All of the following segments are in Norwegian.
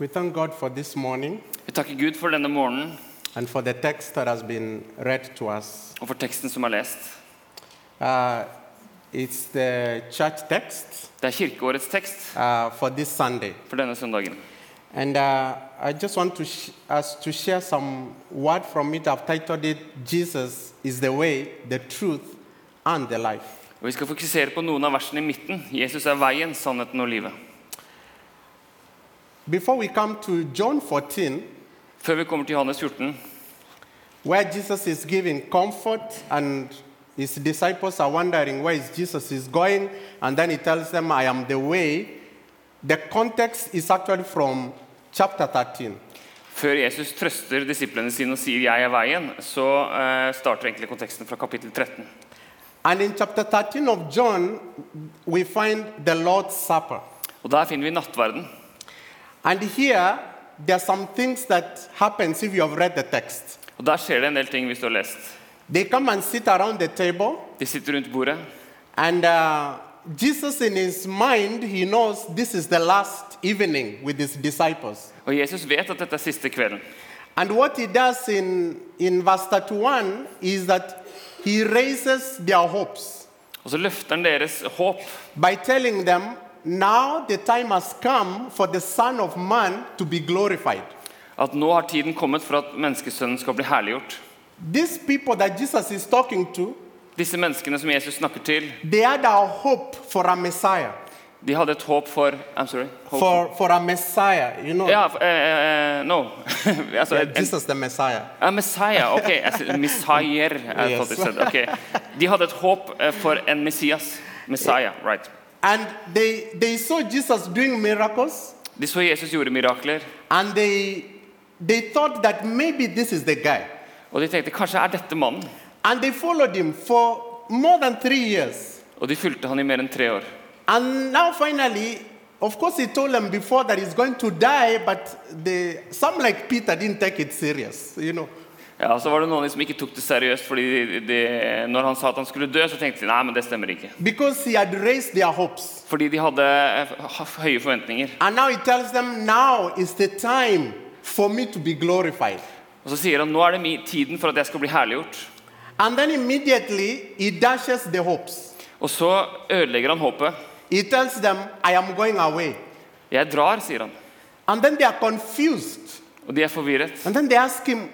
We thank God for this morning Vi takker Gud for denne morgenen and for the text that has been read to us. og for teksten som er lest. Uh, it's the church text Det er kirkeårets tekst uh, for this Sunday. for denne søndagen. And uh, I just want to sh- us to share some word from it. I've titled it Jesus is the way, the truth, and the life. Og Vi skal fokusere på noen av versene i midten. Jesus er veien, sannheten og livet. Before we come to John 14, Før vi kommer til Johannes 14, where Jesus is giving comfort and his disciples are wondering where is Jesus is going and then he tells them I am the way the context is actually from chapter 13 Før Jesus trøster disiplene sine og sier 'jeg er veien', så eh, starter egentlig konteksten fra kapittel 13. and in chapter 13 of John we find the Lord's supper Og Der finner vi nattverden. And here there are some things that happens if you have read the text Og Der skjer det en del ting hvis du har lest. they come and sit around the table De sitter rundt bordet, and uh, Jesus in his mind he knows this is the last evening with his disciples og Jesus vet at dette er siste kvelden. And what he does in, in verse 31 is that he raises their hopes Og så løfter han deres håp by telling them, Now the time has come for the Son of Man to be glorified. at nå har tiden kommet for at menneskesønnen skal bli herliggjort. These people that Jesus is talking to, Disse menneskene som Jesus snakker til, they had a hope for a Messiah. de hadde et håp for I'm sorry. Håp For, for a Messiah, you know. Ja, eh, eh, no. altså, Yeah, en, Jesus the Messiah. Ah, Messiah. ok, jeg sier Messiah. Yes. thought it said. ok. De hadde et håp eh, for en Messias. Messiah, right. And they, they saw Jesus doing miracles, De så Jesus gjorde mirakler, and they, they thought that maybe this is the guy. og de tenkte kanskje er dette mannen. And they followed him for more than three years. Og de fulgte han i mer enn tre år. And now finally, of course, he told them before that he's going to die, but they, some like Peter didn't take it serious, you know. Ja, Så var det noen som ikke tok det seriøst, fordi de, de, når han sa at han skulle dø, så tenkte de nei, men det stemmer ikke. He had their hopes. Fordi de hadde eh, høye forventninger. And now he tells them, now is the time for me to be glorified. Og så sier han nå er det tiden for at jeg skal bli herliggjort. And then immediately he dashes the hopes. Og så ødelegger han håpet. He tells them, I am going away. Jeg drar, sier han. And then they are confused. Og de er forvirret. And then they ask him,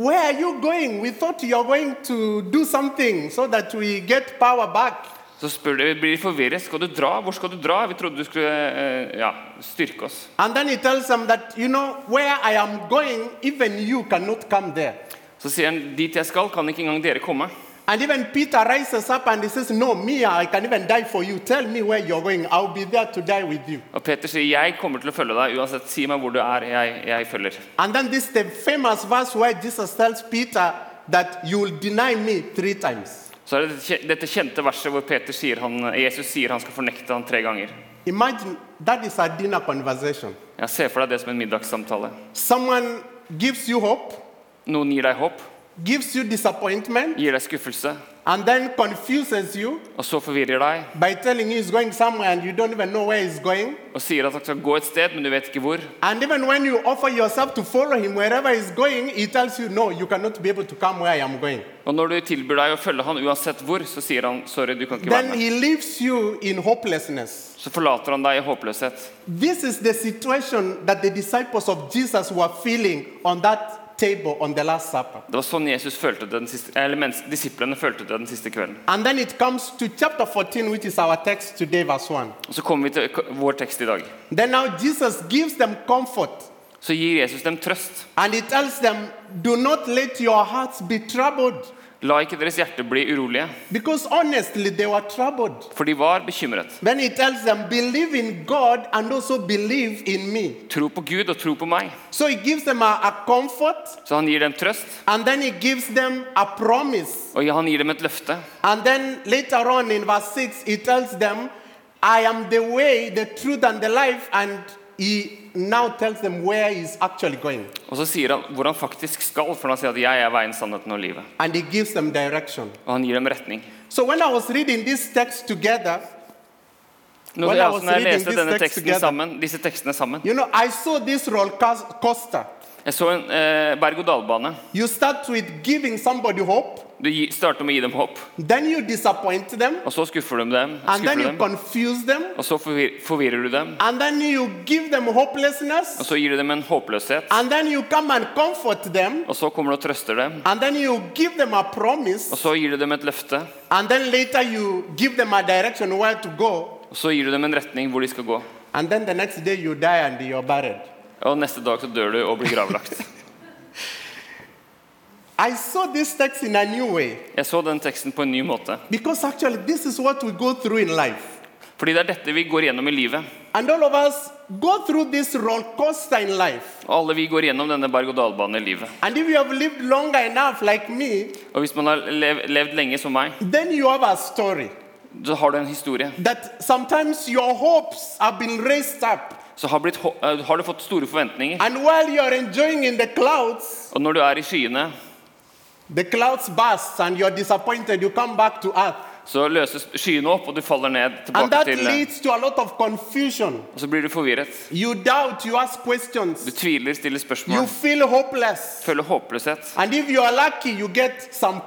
Where are you going? We thought you are going to do something so that we get power back. Så spør de, blir de forvirret. Skal du dra? Hvor skal du dra? Vi trodde du skulle eh, ja, styrke oss. And then he tells them that, you know, where I am going, even you cannot come there. Så sier han dit jeg skal, kan ikke engang dere komme. And even Peter rises up and he says, No, me, I can even die for you. Tell me where you're going. I'll be there to die with you. Og Peter sier jeg kommer til å følge deg uansett. Si meg hvor du er. Jeg, jeg følger. And then this is the famous verse where Jesus tells Peter that you will deny me three times. Så er det dette kjente verset hvor Peter sier han, Jesus sier han skal fornekte ham tre ganger. Imagine that is a dinner conversation. Jeg ser for deg det som en middagssamtale. Someone gives you hope, Noen gir deg håp, gives you disappointment, gir deg skuffelse, and then confuses you og så forvirrer deg by telling you he's going somewhere and you don't even know where he's going. og sier at han skal gå et sted, men du vet ikke hvor. And even when you offer yourself to follow him wherever he's going, he tells you, No, you cannot be able to come where I am going. Og når du tilbyr deg å følge han uansett hvor, så sier han sorry, du kan ikke være Then med. he leaves you in hopelessness. Så forlater han deg i håpløshet. This is the situation that the disciples of Jesus were feeling on that table on the Last Supper. Det var sånn Jesus følte det den siste, eller mens disiplene følte det den siste kvelden. And then it comes to chapter 14, which is our text today, verse 1. Og så kommer vi til k- vår tekst i dag. Then now Jesus gives them comfort Så gir Jesus dem trøst. and he tells them, Do not let your hearts be troubled. La ikke deres hjerte bli urolige, Because honestly, they were troubled. for de var bekymret. Then he tells them, Believe in God and also believe in me. Tro på Gud og tro på meg. So he gives them a, a comfort Så han gir dem trøst, and then he gives them a promise. og han gir dem et løfte. And then later on in verse 6, he tells them, I am the way, the truth, and the life. And Og så sier han hvor han faktisk skal, for han sier at 'jeg er veien, sannheten og livet'. Og han gir dem retning. So when I was reading this text together, Nå, When jeg, altså, når jeg leste denne teksten together. sammen, disse tekstene sammen You know, I saw this roller coaster. Jeg så en eh, berg-og-dal-bane. Du starter med å gi dem håp, og så skuffer du dem, skuffer du dem them, og så forvir forvirrer du dem. Og så gir du dem en håpløshet. Og så kommer du og trøster dem. Og så gir du dem et løfte. og så later a direction where to go, Og så gir du dem en retning hvor de skal gå. and then the next day you die and you're buried. Og neste dag så dør du og blir gravlagt. I saw this text in a new way Jeg så den teksten på en ny måte. because actually this is what we go through in life. Fordi det er dette vi går gjennom i livet. And all of us go through this roller coaster in life. Og alle vi går gjennom denne berg-og-dal-banen i livet. And if you have lived longer enough, like me, Og hvis man har lev levd lenge som meg, then you have a story så har du en historie. that sometimes your hopes have been raised up. Så har, blitt, eh, har du fått store forventninger. And while you're enjoying in the clouds, Og når du er i skyene, the clouds burst and you're disappointed, you come back to earth. Så løses skyene opp, og du faller ned tilbake til eh. Og så blir du forvirret. You doubt, you ask Du tviler, stiller you spørsmål, feel hopeless. føler håpløshet. And if you are lucky, you get some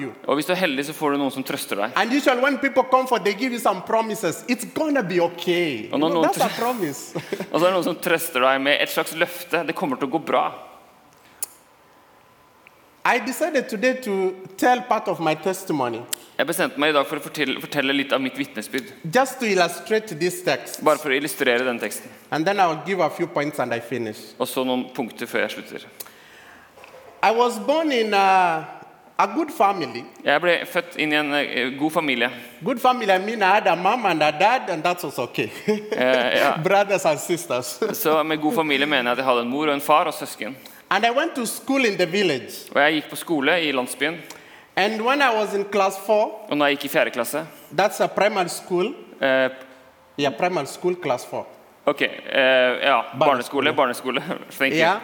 you. Og hvis du er heldig, så får du noen som trøster deg. And usually, when people comfort, they give you some promises. It's gonna be okay. Oh, You know, no. that's a promise. Og så er det noen som trøster deg med et slags løfte. Det kommer til å gå bra. I decided today to tell part of my testimony Jeg bestemte meg i dag for å fortelle, fortelle litt av mitt vitnesbyrd. just to illustrate this text. Bare for å illustrere den teksten. And then I'll give a few points and I finish. Og så noen punkter før jeg slutter. I was born in a, a good family. Jeg ble født inn i en eh, god familie. Good family, I mean, I had a mom and a dad, and that was okay. Eh, ja. Brothers and sisters. Så med god familie mener jeg at jeg hadde en mor og en far og søsken. And I went to school in the village. Og jeg gikk på skole i landsbyen. And when I was in class four, Og når jeg gikk i fjerde klasse that's a primary school. eh, Yeah, primary school, class four. Ok, eh, ja. Barneskole. Barneskole. Thank you. Yeah.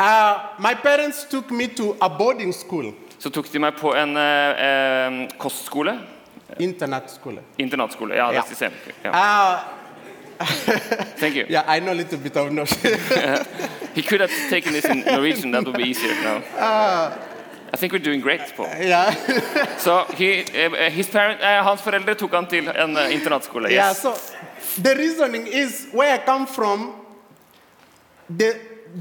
Uh, my parents took me to a boarding school, Så tok de meg på en eh, eh, kostskole. internet school. Internatskole. Ja, same. Ja. Uh, Thank you. yeah, I know a little bit of Norse. He could have taken this in Norwegian. That would be easier now. I think we're doing great, Paul. yeah. so he, eh, his parent, eh, hans foreldre han til en eh, internatskole. yeah, Yes. so the reasoning is where I come from, the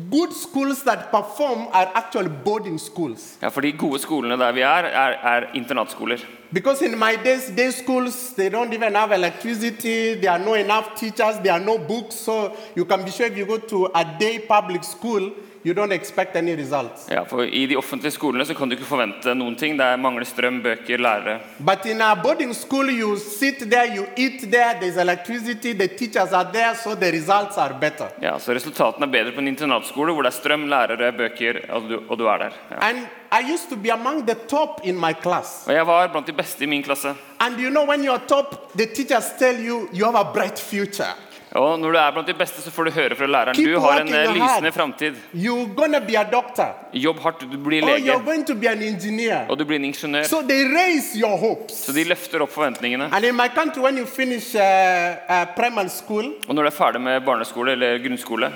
good schools that perform are actually boarding schools. Ja, for de gode skolene der vi er, er, er internatskoler. Because in my days, day schools, they don't even have electricity, there are no enough teachers, there are no books, so you can be sure if you go to a day public school, you don't expect any results. Ja, for I de offentlige skolene så kan du ikke forvente noen ting. Det er mangler strøm, bøker, lærere. But in a boarding school, you sit there, you eat there, there's electricity, the teachers are there, so the results are better. Ja, så Resultatene er bedre på en internatskole hvor det er strøm, lærere, bøker, og du, og du er der. Ja. And I used to be among the top in my class. Og jeg var blant de beste i min klasse. And you know, when you're top, the teachers tell you you have a bright future. Og når du er blant de beste, så får du høre fra læreren Keep du har en eh, lysende framtid. Jobb hardt, du blir lege, og du blir en ingeniør. So. Så de løfter opp forventningene. Country, finish uh, uh, school, Og når du er ferdig med barneskole eller grunnskole,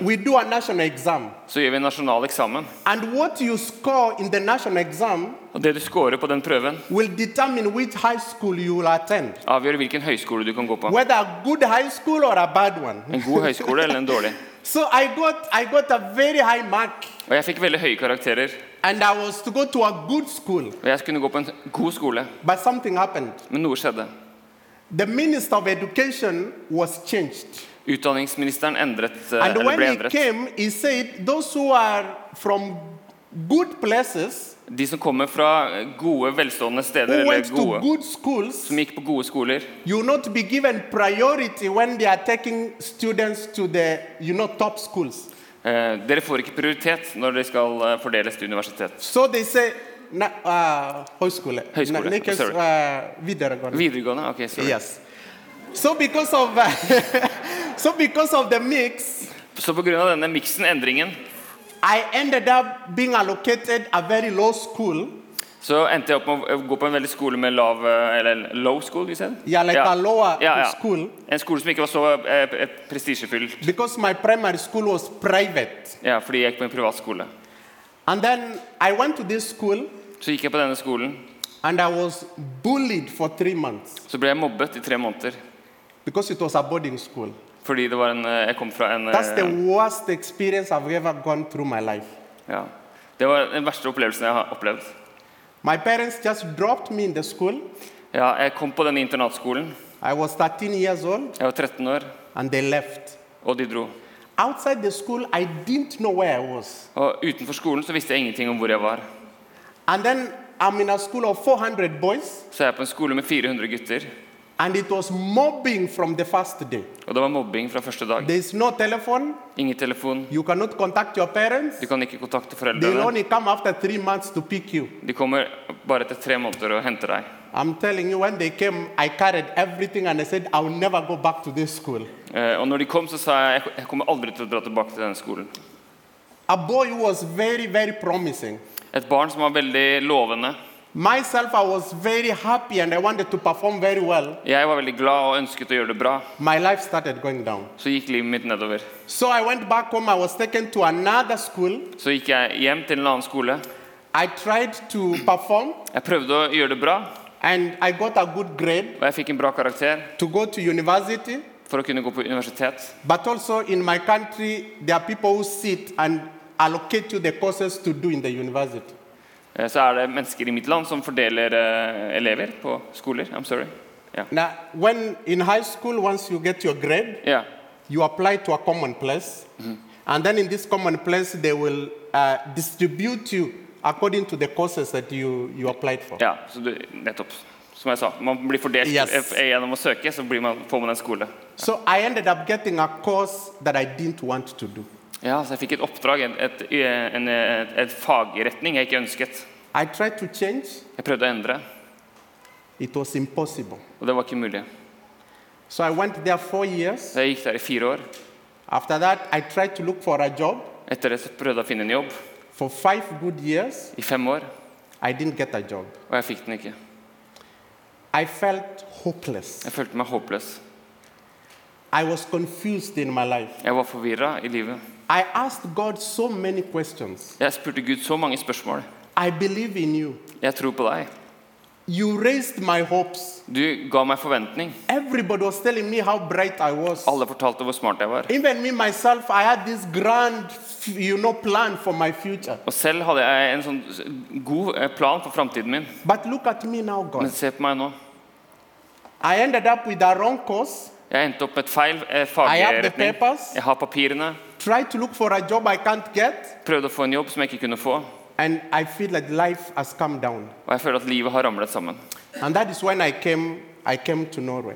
så gjør vi en nasjonal eksamen. And what you score in the national exam Og det du scorer på den prøven, will determine which high school you will attend. avgjør hvilken høyskole du kan gå på. Whether a good high school or a bad one. En god høyskole eller en dårlig. So I got, I got a very high mark, Og jeg fikk veldig høye karakterer. and I was to go to a good school. Og jeg skulle gå på en god skole, But something happened. men noe skjedde. The minister of education was changed. Utdanningsministeren endret, eh, And eller when ble he endret. came, he said, Those who are from good places, De som kommer fra gode, velstående steder, eller gode, good schools, som gikk på gode skoler, you will not be given priority when they are taking students to the you know, top eh, dere får ikke prioritet når de skal eh, fordeles til universitet. So they say, na, uh, høyskole. Høyskole, Na- Nikes, uh, videregående. Videregående? Ok, sorry. Yes. So because of so because of the mix, Så pga. denne miksen, endringen, I ended up being allocated a very low school Så endte jeg opp med å gå på en veldig skole med lav eh, Eller low school, you said? Yeah, like a lower ja, ja. school. En skole som ikke var så eh, eh, prestisjefylt. Because my primary school was private. Ja, fordi jeg gikk på en privat skole. And then I went to this school Så gikk jeg på denne skolen. and I was bullied for three months Så ble jeg mobbet i tre måneder. because it was a boarding school. Fordi det var en, eh, jeg kom fra en That's the eh, worst experience I've ever gone through my life. ja. Det var den verste opplevelsen jeg har opplevd. My parents just dropped me in the school. Ja, jeg kom på den internatskolen. I was 13 years old Jeg var 13 år, and they left. og de dro. Outside the school, I didn't know where I was. Og utenfor skolen så visste jeg ingenting om hvor jeg var. And then I'm in a school of 400 boys, Så jeg er på en skole med 400 gutter, and it was mobbing from the first day. og det var mobbing fra første dag. There's no telephone. Ingen telefon. You cannot contact your parents. Du kan ikke kontakte foreldrene. foreldrene. only come after three months to pick you. De kommer bare etter tre måneder og henter deg. I'm telling you, when they came, I carried everything and I said, I'll never go back to this school. Uh, Og når de kom, så sa jeg jeg kommer aldri til å dra tilbake til denne skolen. A boy who was very, very promising. Et barn som var veldig lovende. Myself, I was very happy and I wanted to perform very well. Jeg var veldig glad og ønsket å gjøre det bra. My life started going down. Så gikk livet mitt nedover. So I went back home. I was taken to another school. Så gikk jeg hjem til en annen skole. I tried to perform Jeg prøvde å gjøre det bra, and I got a good grade og jeg fikk en bra karakter to go to university. for å kunne gå på universitet. But also in my country, there are people who sit and allocate you the courses to do in the university. Eh, Så er det mennesker i mitt land som fordeler eh, elever på skoler. I'm sorry. Ja. Now, when in high school, once you get your grade, ja. you apply to a common place. And then in this common place, they will uh, distribute you according to the courses that you, you applied for. ja så du, nettopp. Som jeg sa, man blir fordelt Yes. gjennom å søke, så blir man, får man en skole. So I ended up getting a course that I didn't want to do. Ja, så jeg fikk et oppdrag, et, et, en, et, et fagretning jeg ikke ønsket. Jeg prøvde å endre, og det var ikke mulig. So. Så jeg gikk der i fire år. Etter det så prøvde jeg å finne en jobb years. i fem år, og jeg fikk den ikke. Jeg følte meg håpløs. Jeg var forvirra i livet. I asked God so many questions. Jeg spurte Gud så mange spørsmål. I believe in you. Jeg tror på deg. You raised my hopes. Du ga meg forventning. Everybody was telling me how bright I was. Alle fortalte hvor smart jeg var. Even me myself, I had this grand, you know, plan for my future. Og selv hadde jeg en sånn god eh, plan for framtiden min. But look at me now, God. Men se på meg nå. I ended up with a wrong course. Jeg endte opp med et feil eh, I have the fagretning. papers. Jeg har papirene. Tried to look for a job I can't get. Prøvde å få en jobb som jeg ikke kunne få. And I feel like life has come down. Og jeg føler at livet har ramlet sammen. And that is when I came, I came to Norway.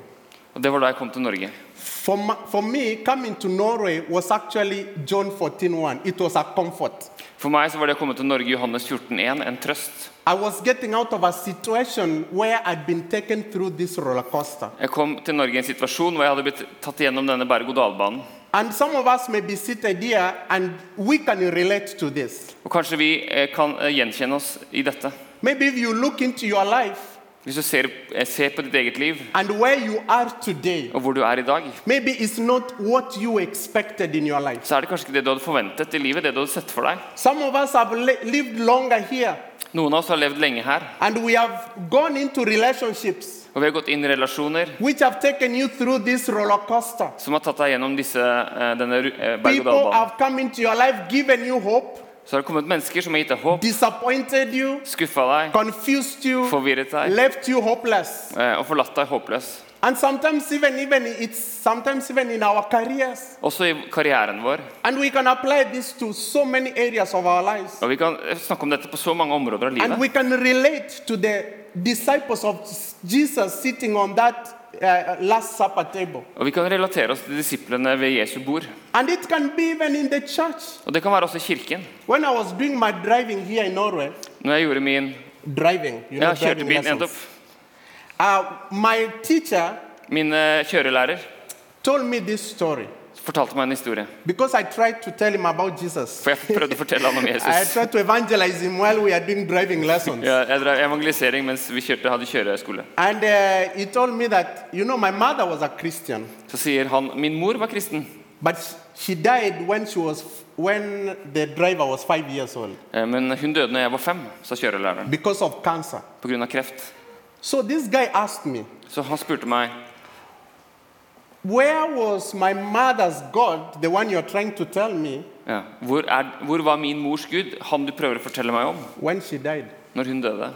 Og det var da jeg kom til Norge. For, my, for me, coming to Norway was actually John 14.1. It was a comfort. For meg så var det å komme til Norge i Johannes 14,1 en trøst. I was getting out of a situation where I'd been taken through this roller coaster. Jeg kom til Norge i en situasjon hvor jeg hadde blitt tatt gjennom denne berg-og-dal-banen. And some of us may be seated here and we can relate to this. Og kanskje vi eh, kan eh, gjenkjenne oss i dette. Maybe if you look into your life Hvis du ser, eh, ser på ditt eget liv and where you are today, og hvor du er i dag, maybe it's not what you expected in your life. så er det kanskje ikke det du hadde forventet i livet, det du hadde sett for deg. Some of us have li- lived longer here Noen av oss har levd lenge her, and we have gone into relationships og vi har gått inn i relasjoner which have taken you through this roller coaster. som har tatt deg gjennom disse, eh, denne eh, People berg-og-dal-banen. have come into your life, given you hope, Så har det kommet mennesker som har gitt deg håp, disappointed you, skuffa deg, confused you, forvirret deg left you hopeless. eh, og forlatt deg håpløs. And sometimes even even it's sometimes even in our careers. Også i karrieren vår. And we can apply this to so many areas of our lives. Og Vi kan snakke om dette på så mange områder av And we can relate to the disciples of Jesus sitting on that uh, Last Supper table. Og vi kan relatere oss til disiplene ved Jesu bord. And it can be even in the church. Og det kan være også i kirken. When I was doing my driving here in Norway, Når jeg gjorde min driving, you know, kjørte driving bil nettopp. uh, my teacher Min kjørelærer told me this story. Fortalte meg en historie. Because I tried to tell him about Jesus. For jeg prøvde å fortelle ham om I Jesus. tried to evangelize him while we are doing driving lessons. Ja, jeg drev evangelisering mens vi kjørte, hadde kjøreskole. And uh, he told me that, you know, my mother was a Christian, Så sier han min mor var kristen, but she died when she was when the driver was five years old eh, men hun døde når jeg var fem, sa kjørelæreren, because of cancer. pga. kreft. So this guy asked me, Så han spurte meg Where was my mother's God, the one you're trying to tell me, ja, hvor, er, hvor var min mors Gud, han du prøver å fortelle meg om, when she died? når hun døde?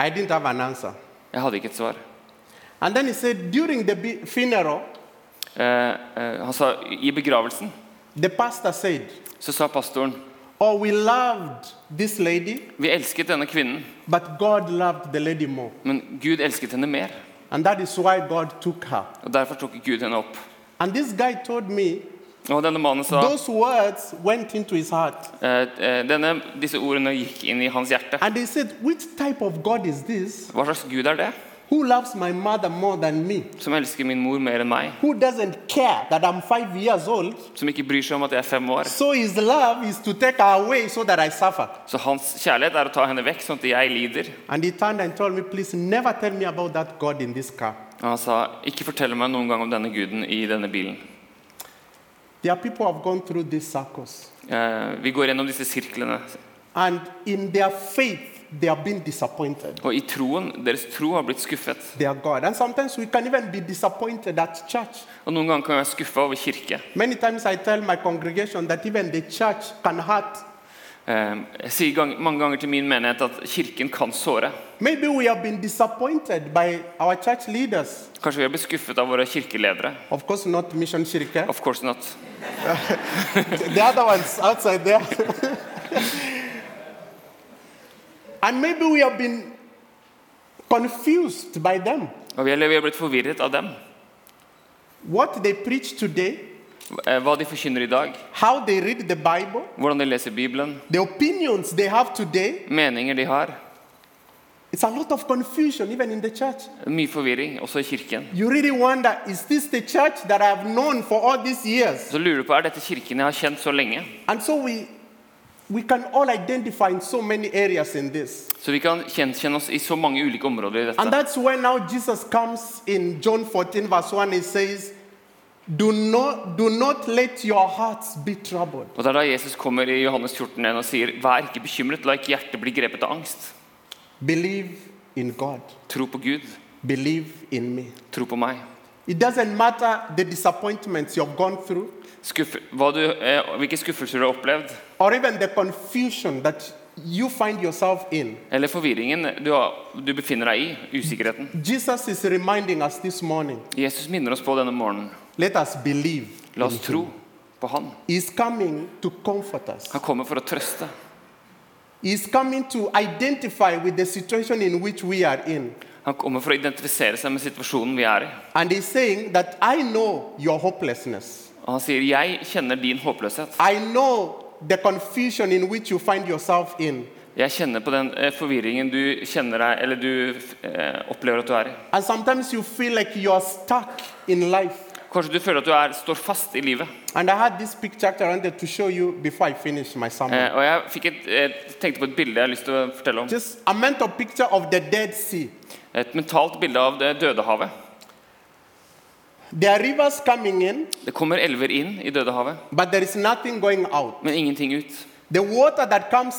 I didn't have an answer. Jeg hadde ikke et svar. And then he said, during the funeral, Eh, eh, han sa i begravelsen the pastor said, så sa pastoren Oh, we loved this lady, vi elsket denne kvinnen, but God loved the lady more. men Gud elsket henne mer. And that is why God took her. Og Derfor tok Gud henne opp. And this guy told me Og denne mannen sa those words went into his heart. eh, eh, denne, Disse ordene gikk inn i hans hjerte. And they said, Which type of God is this? Hva slags Gud er det? Who loves my mother more than me? Som elsker min mor mer enn meg? Who doesn't care that I'm five years old? Som ikke bryr seg om at jeg er fem år? So his love is to take her away so that I suffer. Så hans kjærlighet er å ta henne vekk, sånn at jeg lider. And he turned and told me, Please never tell me about that God in this car. Og han sa, ikke fortell meg noen gang om denne guden i denne bilen. There are people who have gone through these circles. Uh, vi går gjennom disse sirklene. And in their faith, they have been disappointed. Og i troen, deres tro har blitt skuffet. They are God. And sometimes we can even be disappointed at church. Og noen ganger kan vi være skuffa over kirke. Many times I tell my congregation that even the church can hurt. Eh, jeg sier gang, mange ganger til min menighet at kirken kan såre. Maybe we have been disappointed by our church leaders. Kanskje vi har blitt skuffet av våre kirkeledere. Of course, not Mission Kirke. Of course not. the other ones outside there. and maybe we have been confused by them. Og vi har blitt forvirret av dem. What they preach today, Eh, Hva de forkynner i dag, how they read the Bible, hvordan de leser Bibelen, the opinions they have today. meninger de har. It's a lot of confusion even in the church. Mye forvirring, også i kirken. You really wonder is this the church that known for all these years? Så lurer du på, er dette kirken jeg har kjent så lenge? And so we, Så vi kan kjenne oss i så mange ulike områder i And that's where now Jesus comes in John 14, verse 1, he says, Do not, do not let your hearts be troubled. Og Det er da Jesus kommer i Johannes 14 igjen og sier, vær ikke bekymret, la ikke hjertet bli grepet av angst. Believe in God. Tro på Gud, Believe in me. tro på meg. It doesn't matter the disappointments you've gone through, Skuff, du, eh, hvilke skuffelser du har opplevd, or even the confusion that you find yourself in. eller forvirringen du, du befinner deg i, usikkerheten. Jesus is reminding us this morning Jesus minner oss på denne morgenen. let us believe. La oss tro på Han. He's coming to comfort us. Han kommer for å trøste. He's coming to identify with the situation in which we are in. Han kommer for å identifisere seg med situasjonen vi er i. And he's saying that I know your hopelessness. Og han sier, 'Jeg kjenner din håpløshet'. I know the confusion in which you find yourself in. Jeg kjenner på den eh, forvirringen du kjenner deg, eller du eh, opplever at du er i. And sometimes you feel like you're stuck in life. Kanskje du føler at du er, står fast i livet. And I had this picture I wanted to show you before I finish my sermon. Eh, og jeg fikk et, eh, tenkte på et bilde jeg har lyst til å fortelle om. Just a mental picture of the Dead Sea. Et mentalt bilde av det Dødehavet. There are rivers coming in, Det kommer elver inn i Dødehavet, men ingenting ut.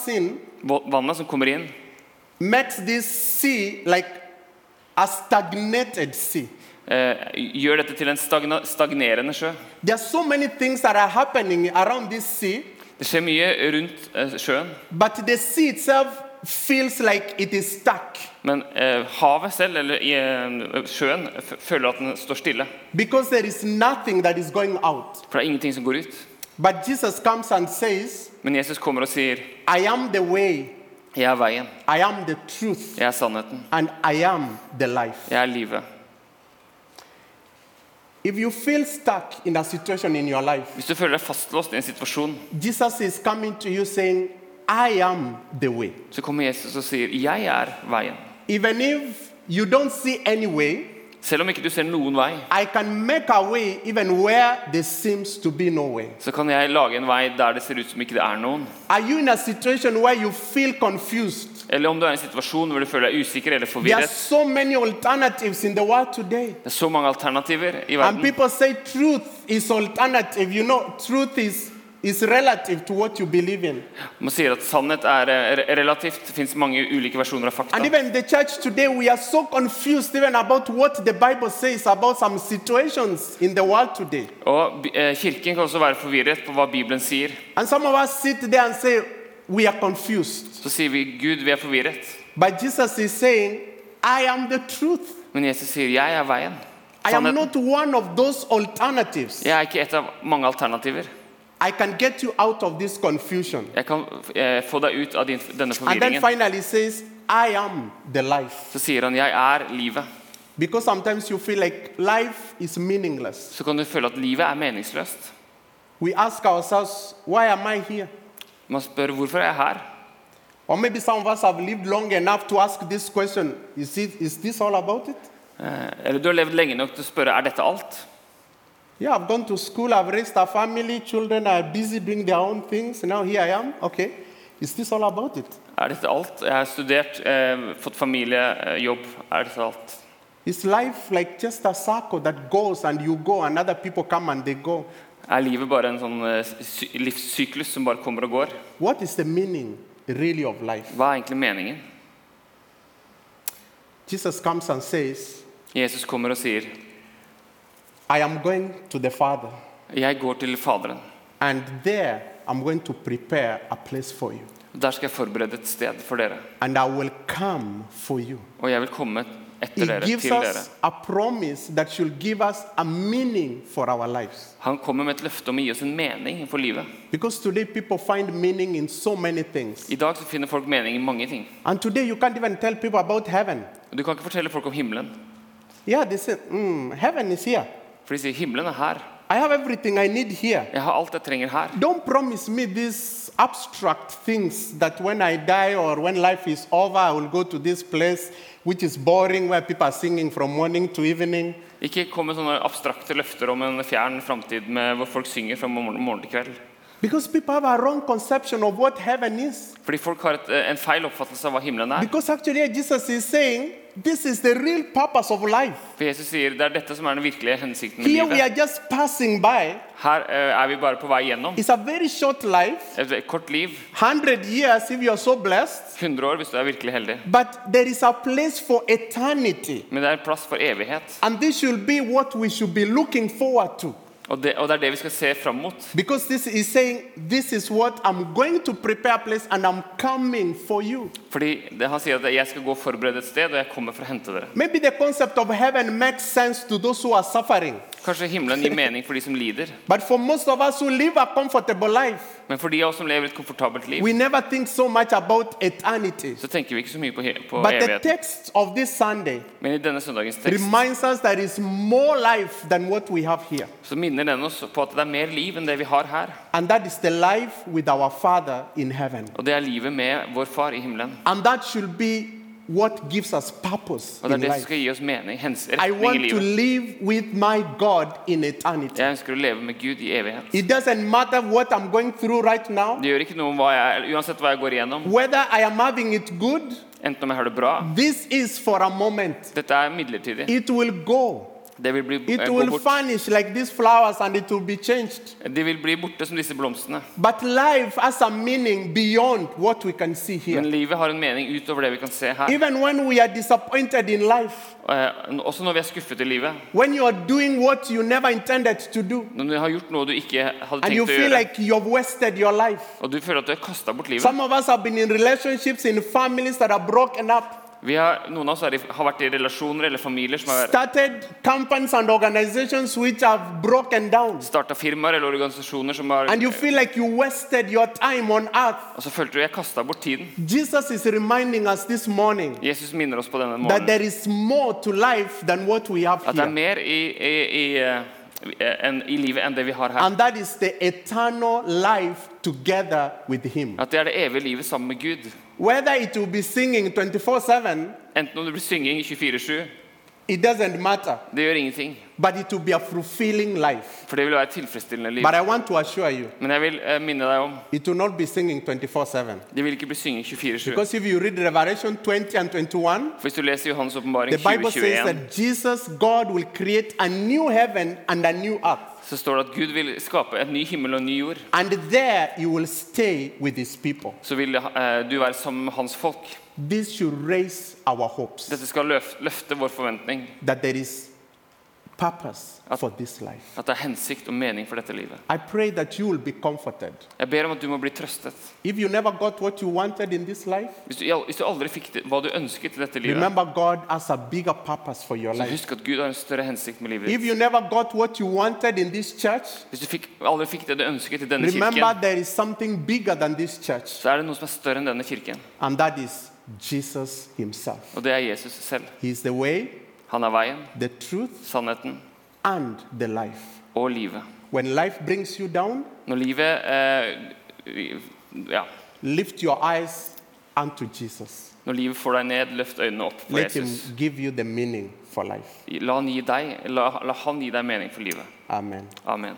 In Vannet som kommer inn, like eh, gjør dette til en stagna, stagnerende sjø. So Det skjer mye rundt eh, sjøen, but the sea itself feels like it is stuck men eh, havet selv, eller i, sjøen, føler at den står stille. because there is nothing that is going out. For det er ingenting som går ut. But Jesus comes and says, Men Jesus kommer og sier, I am the way, 'Jeg er veien, I am the truth, jeg er sannheten, and I am the life. jeg er livet'. If you feel stuck in a situation in your life, Hvis du føler deg fastlåst i en situasjon, Jesus is coming to you saying, I am the way. så kommer Jesus og sier, 'Jeg er veien'. Even if you don't see any way, Selv om ikke du ser noen vei, I can make a way even where there seems to be no way. så kan jeg lage en vei der det ser ut som ikke det er noen. Are you in a situation where you feel confused? Eller om du er i en situasjon hvor du føler deg usikker eller There are forvirret. so many alternatives in the world today. Det er så mange alternativer i And verden. people say truth is alternative. You know, truth is, is relative to what you believe in. Man sier at sannhet er eh, relativt. Det fins mange ulike versjoner av fakta. And even the church today, we are so confused even about what the Bible says about some situations in the world today. Og eh, Kirken kan også være forvirret på hva Bibelen sier. And some of us sit there and say, We are confused. Så sier vi Gud, vi er forvirret. But Jesus is saying, I am the truth. Men Jesus sier jeg er veien. I am Sannheten. not one of those alternatives. Jeg er ikke et av mange alternativer. I can get you out of this confusion. Jeg kan eh, få deg ut av din, denne And then forvirringen. finally says, I am the life. Så sier han jeg er livet. Because sometimes you feel like life is meaningless. Så kan du føle at livet er meningsløst. We ask ourselves, why am I here? Man spør hvorfor er jeg her. Or maybe some of us have lived long enough to ask this question is, it, is this all about it? Eh, Eller du har levd lenge nok til å spørre er dette alt. Yeah, I've gone to school, I've raised a family, children are busy doing their own things. Now here I am. Okay, is this all about it? Er dette alt? Jeg har studert, eh, fått familie, eh, jobb. Er dette alt? Is life like just a circle that goes and you go and other people come and they go? Er livet bare en sånn eh, sy livssyklus som bare kommer og går? What is the meaning really of life? Hva er egentlig meningen? Jesus comes and says, Jesus kommer og sier I am going to the Father, jeg går til Faderen. and there I'm going to prepare a place for you, Der skal jeg forberede et sted for dere. and I will come for you. Og jeg vil komme etter dere, gives til dere. us a promise that should give us a meaning for our lives. Han kommer med et løfte om å gi oss en mening for livet. Because today people find meaning in so many things. I dag så finner folk mening i mange ting. And today you can't even tell people about heaven. Og Du kan ikke fortelle folk om himmelen. Yeah, they say, mm, heaven is here. For de sier himmelen er her. I have everything I need here. Jeg har alt jeg trenger her. Don't promise me these abstract things that when I die or when life is over, I will go to this place which is boring, where people are singing from morning to evening. Ikke kom med sånne abstrakte løfter om en fjern framtid med- hvor folk synger fra morgen til kveld. Because people have a wrong conception of what heaven is. Fordi folk har et, en feil oppfattelse av hva himmelen er. Because actually, Jesus is saying this is the real purpose of life. For Jesus sier det er dette som er den virkelige hensikten med Here we are just passing by. Her uh, er vi bare på vei gjennom. It's a very short life, Et kort liv. 100 years if you are so blessed. 100 år hvis du er virkelig heldig. But there is a place for eternity. Men det er plass for evighet. And this should be what we should be looking forward to. Og det, og det er det vi skal se fram mot. Because this is saying, This is what I'm going to prepare a place and I'm coming for you. Fordi det, Han sier at jeg skal gå og forberede et sted, og jeg kommer for å hente dere. Maybe the concept of heaven makes sense to those who are suffering. Kanskje himmelen gir mening for de som lider. But for most of us who live a comfortable life, Men for de av oss som lever et komfortabelt liv, we never think so much about eternity. så tenker vi ikke så mye på, he- på But the evigheten. text of this Sunday Men i denne søndagens tekst reminds us there is more life than what we have here. så minner den oss på at det er mer liv enn det vi har her. And that is the life with our Father in heaven. Og det er livet med vår far i himmelen. And that should be what gives us purpose Og det er in det som life. skal gi oss mening, hens, I retning i want to livet. live with my God in eternity. Jeg ønsker å leve med Gud i evighet. It doesn't matter what I'm going through right now, Det gjør ikke noe om hva jeg, uansett hva jeg går igjennom, whether I am having it good, enten om jeg har det bra. this is for a moment. Dette er midlertidig. It will go. Det vil bli, It eh, will vanish like these flowers and it will be changed. De vil bli borte som disse blomstene. But life has a meaning beyond what we can see Men here. livet har en mening utover det vi kan se her. Even when we are disappointed in life, Uh, Også når vi er skuffet i livet. when you are doing what you never intended to do, Når du har gjort noe du ikke hadde and you tenkt feel like have wasted your life. og du føler at du har bort livet. Some of us have been in relationships in families that are broken up. Vi har, noen av oss i, har vært i relasjoner eller familier som har starta firmaer eller organisasjoner som har And you feel like you wasted your time on earth. Og så følte du jeg kasta bort tiden. Jesus is reminding us this morning Jesus minner oss på denne morgenen there is more to life than what at det er mer i, i, i, enn- i livet enn det vi har her. And that is the eternal life together with Him. At det er det evige livet sammen med Gud. Whether it will be singing 24 7, Enten om det blir synging 24-7, It doesn't matter, Det gjør ingenting. but it will be a fulfilling life. For det vil være et tilfredsstillende liv. But I want to assure you, Men jeg vil uh, minne deg om it will not be singing 24 7. det vil ikke bli synging 24-7. Because if you read Revelation 20 and 21, For Hvis du leser Johans åpenbaring the Bible says 2021, that Jesus, God, will create a new heaven and a new earth. så står det at Gud vil skape en ny himmel og en ny jord. And there you will stay with his people. Så vil uh, du være sammen med hans folk. This should raise our hopes Dette skal løfte, løfte vår forventning. that there is purpose for this life. At det er hensikt og mening for dette livet. I pray that you will be comforted. Jeg ber om at du må bli trøstet. If you never got what you wanted in this life, Hvis du, hvis du aldri fikk det, hva du ønsket i dette livet, remember God has a bigger purpose for your så life. husk at Gud har en større hensikt med livet If you never got what you wanted in this church, Hvis du fikk, aldri fikk det du ønsket i denne remember kirken, there is something bigger than this church, så er det noe som er større enn denne kirken. and that is Jesus Himself. Og det er Jesus selv. He is the way, Han er veien, the truth, sannheten and the life. og livet. When life brings you down, Når livet eh, ja, lift your eyes unto Jesus. Når livet får deg ned, løft øynene opp for Let Him Jesus. give you the meaning for life. La han gi deg, la, la han gi deg mening for livet. Amen. Amen.